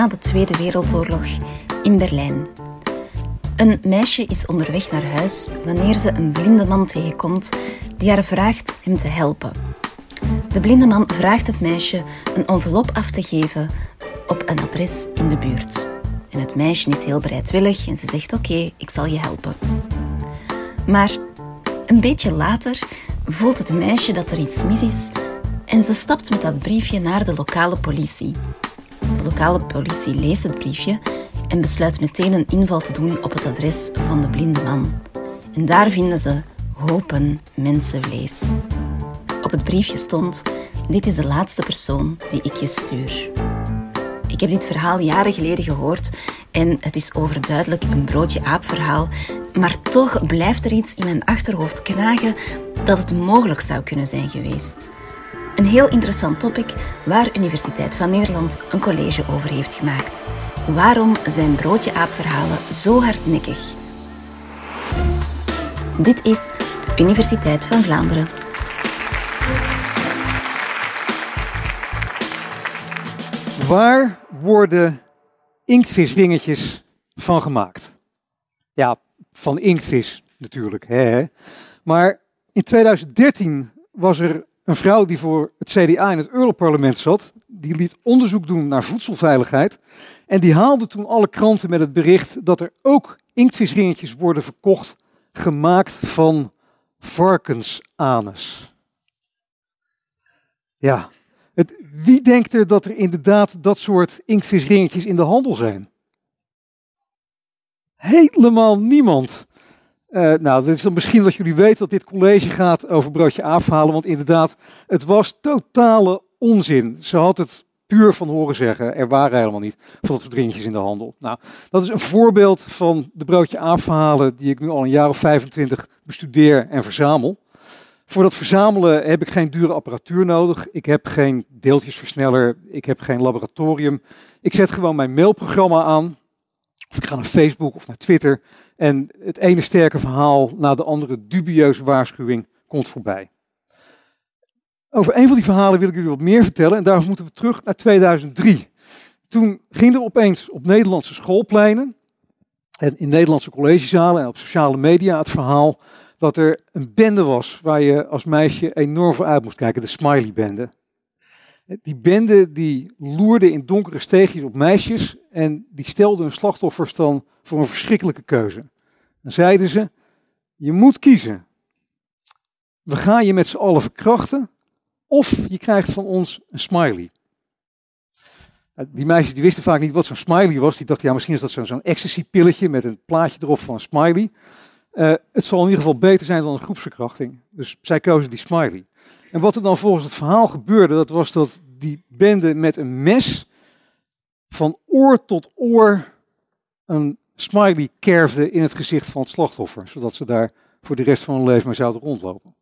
na de Tweede Wereldoorlog in Berlijn. Een meisje is onderweg naar huis wanneer ze een blinde man tegenkomt die haar vraagt hem te helpen. De blinde man vraagt het meisje een envelop af te geven op een adres in de buurt. En het meisje is heel bereidwillig en ze zegt: Oké, ik zal je helpen. Maar een beetje later voelt het meisje dat er iets mis is en ze stapt met dat briefje naar de lokale politie. De lokale politie leest het briefje en besluit meteen een inval te doen op het adres van de blinde man. En daar vinden ze hopen mensenvlees. Op het briefje stond: Dit is de laatste persoon die ik je stuur. Ik heb dit verhaal jaren geleden gehoord en het is overduidelijk een broodje-aap verhaal, maar toch blijft er iets in mijn achterhoofd knagen dat het mogelijk zou kunnen zijn geweest. Een heel interessant topic waar Universiteit van Nederland een college over heeft gemaakt. Waarom zijn broodje-aap-verhalen zo hardnekkig? Dit is de Universiteit van Vlaanderen. Waar worden inktvisringetjes van gemaakt? Ja, van inktvis natuurlijk. Hè? Maar in 2013 was er een vrouw die voor het CDA in het Europarlement zat. Die liet onderzoek doen naar voedselveiligheid. En die haalde toen alle kranten met het bericht dat er ook inktvisringetjes worden verkocht gemaakt van varkensanus. Ja, het, wie denkt er dat er inderdaad dat soort inktvisringetjes in de handel zijn? Helemaal niemand. Uh, nou, dit is dan misschien dat jullie weten dat dit college gaat over broodje afhalen, want inderdaad, het was totale onzin. Ze had het puur van horen zeggen. Er waren helemaal niet van dat soort ringetjes in de handel. Nou, dat is een voorbeeld van de broodje afhalen die ik nu al een jaar of 25 bestudeer en verzamel. Voor dat verzamelen heb ik geen dure apparatuur nodig. Ik heb geen deeltjesversneller. Ik heb geen laboratorium. Ik zet gewoon mijn mailprogramma aan. Of ik ga naar Facebook of naar Twitter. En het ene sterke verhaal na de andere dubieuze waarschuwing komt voorbij. Over een van die verhalen wil ik jullie wat meer vertellen. En daarvoor moeten we terug naar 2003. Toen ging er opeens op Nederlandse schoolpleinen en in Nederlandse collegezalen en op sociale media het verhaal dat er een bende was waar je als meisje enorm voor uit moest kijken, de Smiley-bende. Die bende die loerde in donkere steegjes op meisjes en die stelde hun slachtoffers dan voor een verschrikkelijke keuze. Dan zeiden ze, je moet kiezen. We gaan je met z'n allen verkrachten of je krijgt van ons een smiley. Die meisjes die wisten vaak niet wat zo'n smiley was. Die dachten, ja, misschien is dat zo'n ecstasy-pilletje met een plaatje erop van een smiley. Uh, het zal in ieder geval beter zijn dan een groepsverkrachting. Dus zij kozen die smiley. En wat er dan volgens het verhaal gebeurde, dat was dat die bende met een mes van oor tot oor een smiley kerfde in het gezicht van het slachtoffer. Zodat ze daar voor de rest van hun leven mee zouden rondlopen.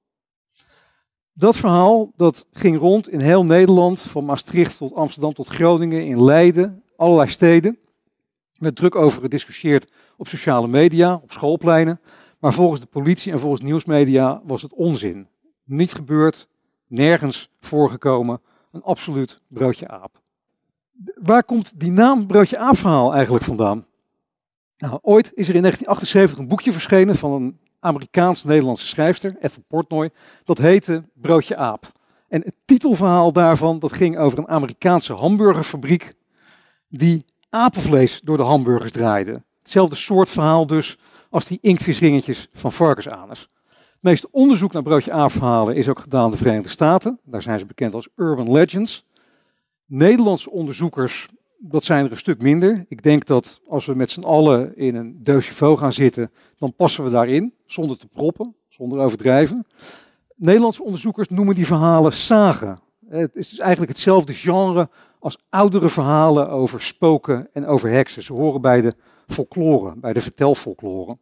Dat verhaal dat ging rond in heel Nederland, van Maastricht tot Amsterdam tot Groningen, in Leiden, allerlei steden. Met druk over gediscussieerd op sociale media, op schoolpleinen. Maar volgens de politie en volgens nieuwsmedia was het onzin. Niet gebeurd, nergens voorgekomen, een absoluut broodje aap. Waar komt die naam broodje aap verhaal eigenlijk vandaan? Nou, ooit is er in 1978 een boekje verschenen van een Amerikaans-Nederlandse schrijfster, Ethel Portnoy. Dat heette Broodje Aap. En het titelverhaal daarvan dat ging over een Amerikaanse hamburgerfabriek die apenvlees door de hamburgers draaide. Hetzelfde soort verhaal dus als die inktvisringetjes van varkensanus. Het meeste onderzoek naar broodje aapverhalen is ook gedaan in de Verenigde Staten. Daar zijn ze bekend als urban legends. Nederlandse onderzoekers dat zijn er een stuk minder. Ik denk dat als we met z'n allen in een deux gaan zitten, dan passen we daarin, zonder te proppen, zonder overdrijven. Nederlandse onderzoekers noemen die verhalen zagen. Het is dus eigenlijk hetzelfde genre als oudere verhalen over spoken en over heksen. Ze horen bij de folklore, bij de vertelfolklore.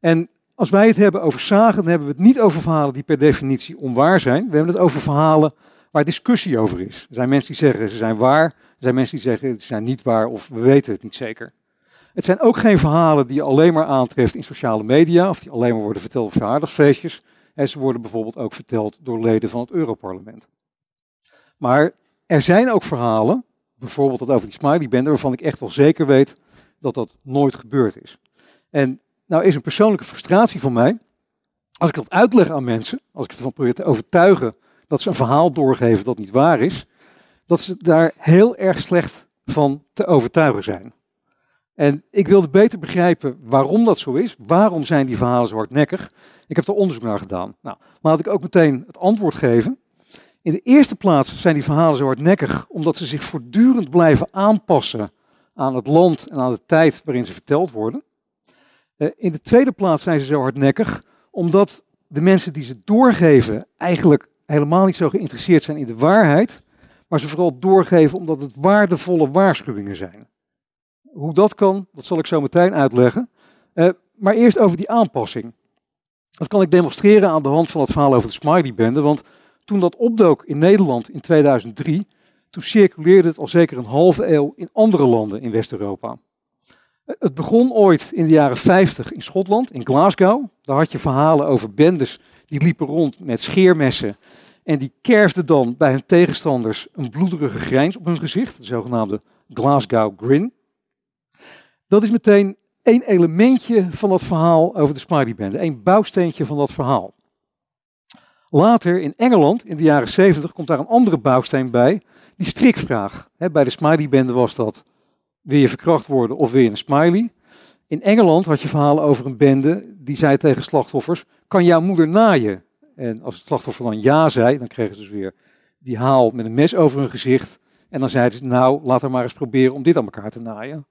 En als wij het hebben over zagen, dan hebben we het niet over verhalen die per definitie onwaar zijn. We hebben het over verhalen waar discussie over is. Er zijn mensen die zeggen ze zijn waar, er zijn mensen die zeggen ze zijn niet waar of we weten het niet zeker. Het zijn ook geen verhalen die je alleen maar aantreft in sociale media of die alleen maar worden verteld op verjaardagsfeestjes. En ze worden bijvoorbeeld ook verteld door leden van het Europarlement. Maar er zijn ook verhalen bijvoorbeeld dat over die smiley bende, waarvan ik echt wel zeker weet dat dat nooit gebeurd is. En nou is een persoonlijke frustratie van mij, als ik dat uitleg aan mensen, als ik ervan probeer te overtuigen dat ze een verhaal doorgeven dat niet waar is, dat ze daar heel erg slecht van te overtuigen zijn. En ik wilde beter begrijpen waarom dat zo is. Waarom zijn die verhalen zo hardnekkig? Ik heb er onderzoek naar gedaan. Nou, laat ik ook meteen het antwoord geven. In de eerste plaats zijn die verhalen zo hardnekkig omdat ze zich voortdurend blijven aanpassen aan het land en aan de tijd waarin ze verteld worden. Eh, in de tweede plaats zijn ze zo hardnekkig omdat de mensen die ze doorgeven eigenlijk helemaal niet zo geïnteresseerd zijn in de waarheid, maar ze vooral doorgeven omdat het waardevolle waarschuwingen zijn. Hoe dat kan, dat zal ik zo meteen uitleggen. Uh, maar eerst over die aanpassing. Dat kan ik demonstreren aan de hand van het verhaal over de Smiley-bende, want toen dat opdook in Nederland in 2003, toen circuleerde het al zeker een halve eeuw in andere landen in West-Europa. Het begon ooit in de jaren 50 in Schotland, in Glasgow. Daar had je verhalen over bendes die liepen rond met scheermessen. En die kerfden dan bij hun tegenstanders een bloederige grijns op hun gezicht, de zogenaamde Glasgow Grin. Dat is meteen één elementje van dat verhaal over de Smiley Band, één bouwsteentje van dat verhaal. Later in Engeland, in de jaren 70, komt daar een andere bouwsteen bij, die strikvraag. bij de Smiley Band was dat wil je verkracht worden of wil je een smiley? In Engeland had je verhalen over een bende die zei tegen slachtoffers: Kan jouw moeder naaien? En als het slachtoffer dan ja zei, dan kregen ze dus weer die haal met een mes over hun gezicht. En dan zeiden ze: Nou, laat er maar eens proberen om dit aan elkaar te naaien.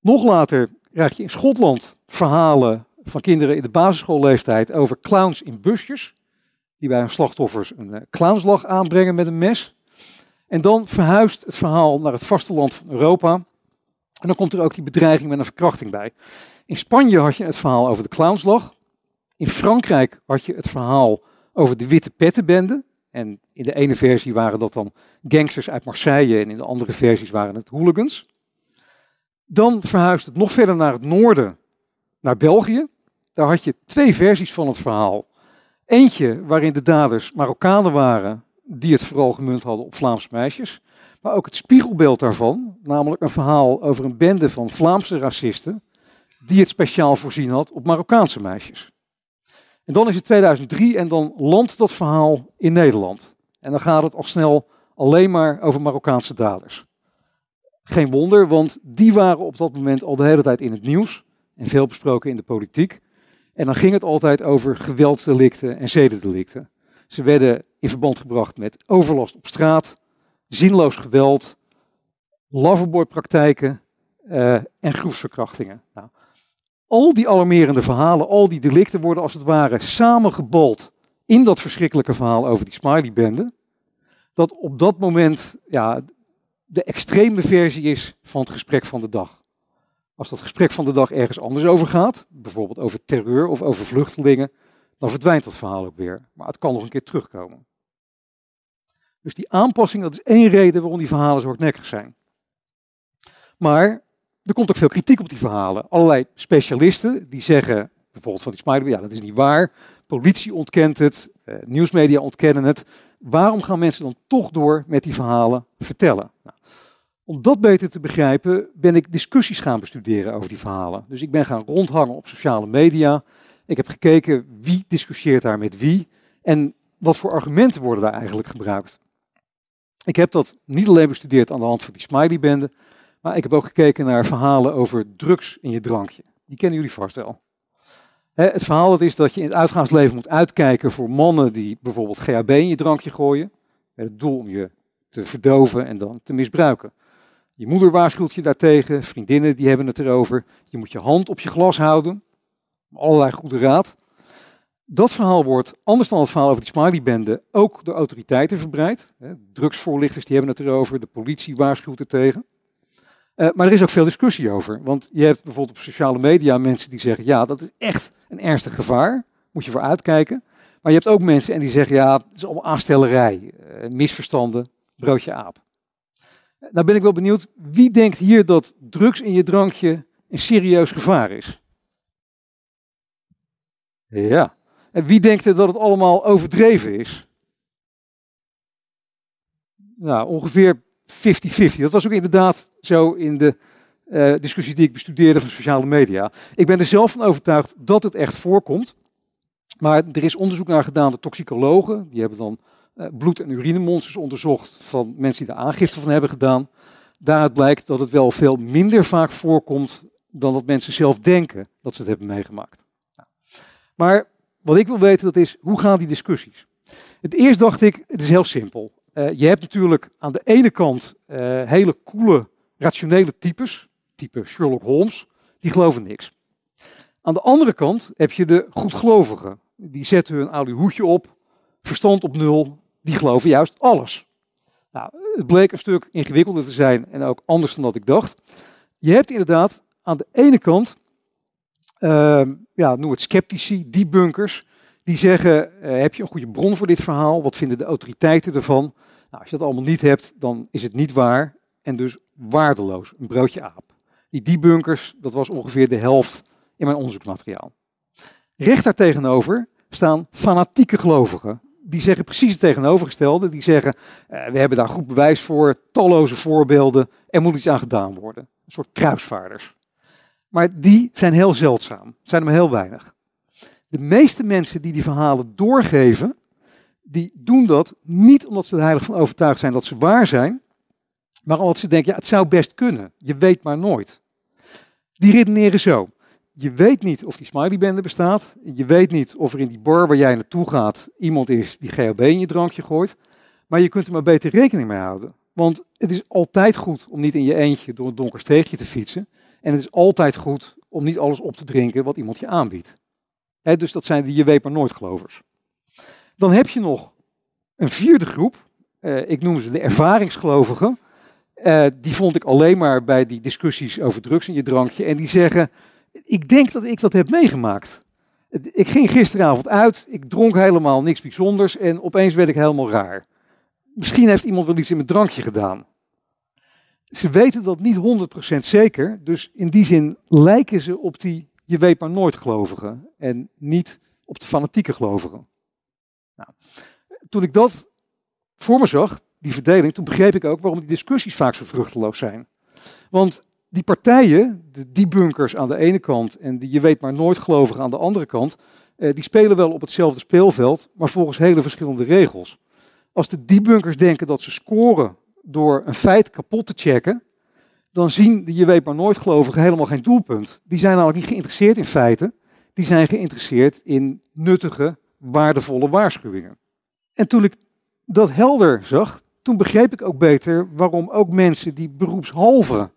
Nog later krijg je in Schotland verhalen van kinderen in de basisschoolleeftijd over clowns in busjes. Die bij hun slachtoffers een eh, clownslag aanbrengen met een mes. En dan verhuist het verhaal naar het vasteland van Europa. En dan komt er ook die bedreiging met een verkrachting bij. In Spanje had je het verhaal over de clownslag. In Frankrijk had je het verhaal over de witte pettenbende. En in de ene versie waren dat dan gangsters uit Marseille en in de andere versies waren het hooligans. Dan verhuisde het nog verder naar het noorden, naar België. Daar had je twee versies van het verhaal. Eentje waarin de daders Marokkanen waren, die het vooral gemunt hadden op Vlaamse meisjes. Maar ook het spiegelbeeld daarvan, namelijk een verhaal over een bende van Vlaamse racisten, die het speciaal voorzien had op Marokkaanse meisjes. En dan is het 2003 en dan landt dat verhaal in Nederland. En dan gaat het al snel alleen maar over Marokkaanse daders. Geen wonder, want die waren op dat moment al de hele tijd in het nieuws en veel besproken in de politiek. En dan ging het altijd over geweldsdelicten en zedendelicten. Ze werden in verband gebracht met overlast op straat, zinloos geweld, loverboy-praktijken uh, en groepsverkrachtingen. Nou, al die alarmerende verhalen, al die delicten worden als het ware samengebold in dat verschrikkelijke verhaal over die Smiley-bende. Dat op dat moment ja, de extreme versie is van het gesprek van de dag. Als dat gesprek van de dag ergens anders over gaat, bijvoorbeeld over terreur of over vluchtelingen, dan verdwijnt dat verhaal ook weer. Maar het kan nog een keer terugkomen. Dus die aanpassing, dat is één reden waarom die verhalen zo hardnekkig zijn. Maar er komt ook veel kritiek op die verhalen. Allerlei specialisten die zeggen, bijvoorbeeld van die Spider, ja dat is niet waar. Politie ontkent het, eh, nieuwsmedia ontkennen het. Waarom gaan mensen dan toch door met die verhalen vertellen? Nou, om dat beter te begrijpen ben ik discussies gaan bestuderen over die verhalen. Dus ik ben gaan rondhangen op sociale media. Ik heb gekeken wie discussieert daar met wie en wat voor argumenten worden daar eigenlijk gebruikt. Ik heb dat niet alleen bestudeerd aan de hand van die Smiley-bende, maar ik heb ook gekeken naar verhalen over drugs in je drankje. Die kennen jullie vast wel. Het verhaal is dat je in het uitgaansleven moet uitkijken voor mannen die bijvoorbeeld GHB in je drankje gooien. Met het doel om je te verdoven en dan te misbruiken. Je moeder waarschuwt je daartegen, vriendinnen die hebben het erover. Je moet je hand op je glas houden. Allerlei goede raad. Dat verhaal wordt, anders dan het verhaal over die Smiley-bende, ook door autoriteiten verbreid. Drugsvoorlichters die hebben het erover, de politie waarschuwt er tegen. Uh, maar er is ook veel discussie over. Want je hebt bijvoorbeeld op sociale media mensen die zeggen, ja, dat is echt een ernstig gevaar. Moet je voor uitkijken. Maar je hebt ook mensen en die zeggen, ja, het is allemaal aanstellerij, uh, misverstanden, broodje aap. Nou ben ik wel benieuwd, wie denkt hier dat drugs in je drankje een serieus gevaar is? Ja. En wie denkt er dat het allemaal overdreven is? Nou, ongeveer 50-50. Dat was ook inderdaad zo in de uh, discussie die ik bestudeerde van sociale media. Ik ben er zelf van overtuigd dat het echt voorkomt. Maar er is onderzoek naar gedaan door toxicologen. Die hebben dan uh, bloed- en urinemonsters onderzocht van mensen die daar aangifte van hebben gedaan. Daaruit blijkt dat het wel veel minder vaak voorkomt dan dat mensen zelf denken dat ze het hebben meegemaakt. Maar wat ik wil weten, dat is hoe gaan die discussies? Het eerst dacht ik, het is heel simpel. Uh, je hebt natuurlijk aan de ene kant uh, hele coole, rationele types, type Sherlock Holmes, die geloven niks. Aan de andere kant heb je de goedgelovigen. Die zetten hun alu hoedje op, verstand op nul, die geloven juist alles. Nou, het bleek een stuk ingewikkelder te zijn en ook anders dan dat ik dacht. Je hebt inderdaad aan de ene kant, uh, ja, noem het sceptici, debunkers, die zeggen, uh, heb je een goede bron voor dit verhaal? Wat vinden de autoriteiten ervan? Nou, als je dat allemaal niet hebt, dan is het niet waar en dus waardeloos, een broodje aap. Die debunkers, dat was ongeveer de helft in mijn onderzoeksmateriaal. Recht daar tegenover staan fanatieke gelovigen. Die zeggen precies het tegenovergestelde. Die zeggen, uh, we hebben daar goed bewijs voor, talloze voorbeelden, er moet iets aan gedaan worden. Een soort kruisvaarders. Maar die zijn heel zeldzaam, zijn er maar heel weinig. De meeste mensen die die verhalen doorgeven, die doen dat niet omdat ze er heilig van overtuigd zijn dat ze waar zijn, maar omdat ze denken, ja, het zou best kunnen. Je weet maar nooit. Die redeneren zo. Je weet niet of die smileybende bestaat. Je weet niet of er in die bar waar jij naartoe gaat iemand is die GHB in je drankje gooit. Maar je kunt er maar beter rekening mee houden. Want het is altijd goed om niet in je eentje door een donker steegje te fietsen. En het is altijd goed om niet alles op te drinken wat iemand je aanbiedt. dus dat zijn de je weet maar nooit gelovers. Dan heb je nog een vierde groep. Eh, ik noem ze de ervaringsgelovigen. Uh, die vond ik alleen maar bij die discussies over drugs in je drankje. En die zeggen, ik denk dat ik dat heb meegemaakt. Ik ging gisteravond uit, ik dronk helemaal niks bijzonders en opeens werd ik helemaal raar. Misschien heeft iemand wel iets in mijn drankje gedaan. Ze weten dat niet 100% zeker, dus in die zin lijken ze op die je weet maar nooit gelovigen en niet op de fanatieke gelovigen. Nou, toen ik dat voor me zag, die verdeling, toen begreep ik ook waarom die discussies vaak zo vruchteloos zijn. Want die partijen, de debunkers aan de ene kant en die je weet maar nooit gelovigen aan de andere kant, eh, die spelen wel op hetzelfde speelveld, maar volgens hele verschillende regels. Als de debunkers denken dat ze scoren door een feit kapot te checken, dan zien de je weet maar nooit gelovigen helemaal geen doelpunt. Die zijn namelijk niet geïnteresseerd in feiten, die zijn geïnteresseerd in nuttige, waardevolle waarschuwingen. En toen ik dat helder zag, toen begreep ik ook beter waarom ook mensen die beroepshalve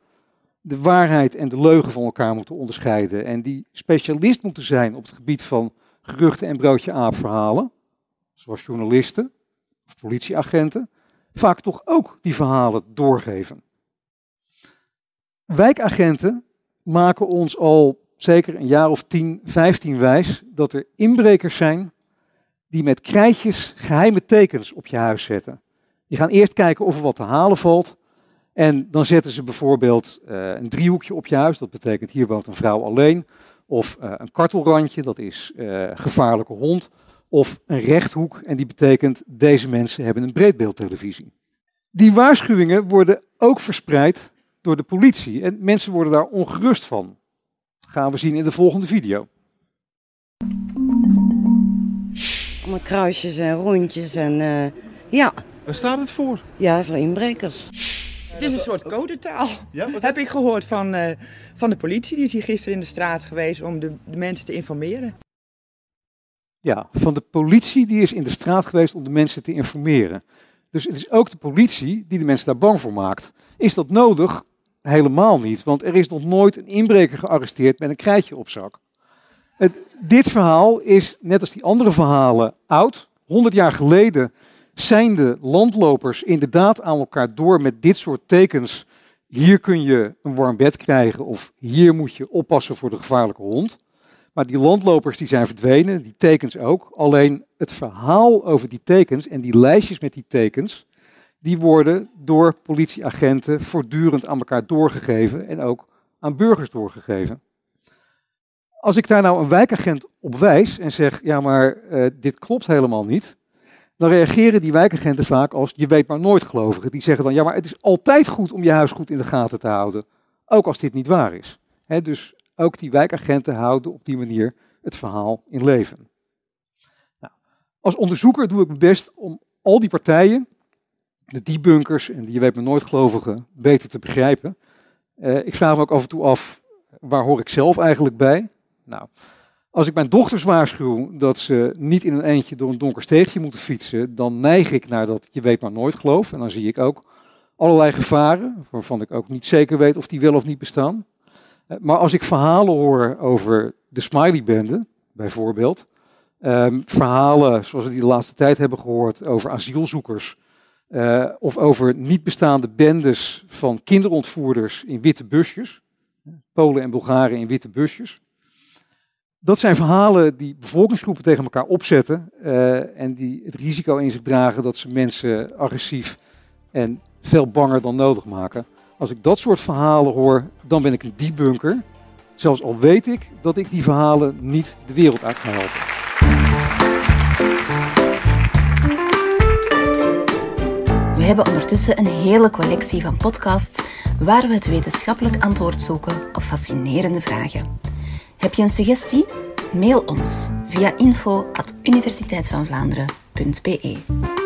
de waarheid en de leugen van elkaar moeten onderscheiden en die specialist moeten zijn op het gebied van geruchten en broodje aapverhalen, zoals journalisten of politieagenten, vaak toch ook die verhalen doorgeven. Wijkagenten maken ons al zeker een jaar of 10, 15 wijs dat er inbrekers zijn die met krijtjes geheime tekens op je huis zetten. Die gaan eerst kijken of er wat te halen valt. En dan zetten ze bijvoorbeeld uh, een driehoekje op je huis. Dat betekent hier woont een vrouw alleen. Of uh, een kartelrandje, dat is uh, gevaarlijke hond. Of een rechthoek, en die betekent deze mensen hebben een breedbeeldtelevisie. Die waarschuwingen worden ook verspreid door de politie. En mensen worden daar ongerust van. Dat gaan we zien in de volgende video. Met kruisjes en rondjes en ja. Waar staat het voor? Ja, voor inbrekers. Het is een soort codetaal. Ja, heb ik gehoord van, uh, van de politie. Die is hier gisteren in de straat geweest om de, de, mensen te informeren. Ja, van de politie die is in de straat geweest om de mensen te informeren. Dus het is ook de politie die de mensen daar bang voor maakt. Is dat nodig? Helemaal niet, want er is nog nooit een inbreker gearresteerd met een krijtje op zak. Dit verhaal is, net als die andere verhalen, oud. 100 jaar geleden zijn de landlopers inderdaad aan elkaar door met dit soort tekens. Hier kun je een warm bed krijgen of hier moet je oppassen voor de gevaarlijke hond. Maar die landlopers die zijn verdwenen, die tekens ook. Alleen het verhaal over die tekens en die lijstjes met die tekens, die worden door politieagenten voortdurend aan elkaar doorgegeven en ook aan burgers doorgegeven. Als ik daar nou een wijkagent op wijs en zeg, ja maar uh, dit klopt helemaal niet, dan reageren die wijkagenten vaak als je weet maar nooit gelovigen. Die zeggen dan, ja, maar het is altijd goed om je huis goed in de gaten te houden. Ook als dit niet waar is. dus ook die wijkagenten houden op die manier het verhaal in leven. Nou, als onderzoeker doe ik mijn best om al die partijen, de debunkers en die je weet maar nooit gelovigen, beter te begrijpen. Uh, ik vraag me ook af en toe af, waar hoor ik zelf eigenlijk bij? Nou, als ik mijn dochters waarschuw dat ze niet in een eentje door een donker steegje moeten fietsen, dan neig ik naar dat je weet maar nooit geloof. En dan zie ik ook allerlei gevaren, waarvan ik ook niet zeker weet of die wel of niet bestaan. Eh, maar als ik verhalen hoor over de Smiley-bende, bijvoorbeeld, um, verhalen zoals we die de laatste tijd hebben gehoord over asielzoekers, uh, of over niet bestaande bendes van kinderontvoerders in witte busjes, Polen en Bulgaren in witte busjes. Dat zijn verhalen die bevolkingsgroepen tegen elkaar opzetten en die het risico in zich dragen dat ze mensen agressief en veel banger dan nodig maken. Als ik dat soort verhalen hoor, dan ben ik een debunker. Zelfs al weet ik dat ik die verhalen niet de wereld uit ga helpen. We hebben ondertussen een hele collectie van podcasts waar we het wetenschappelijk antwoord zoeken op fascinerende vragen. Heb je een suggestie? Mail ons via info.universiteitvanvlaanderen.be.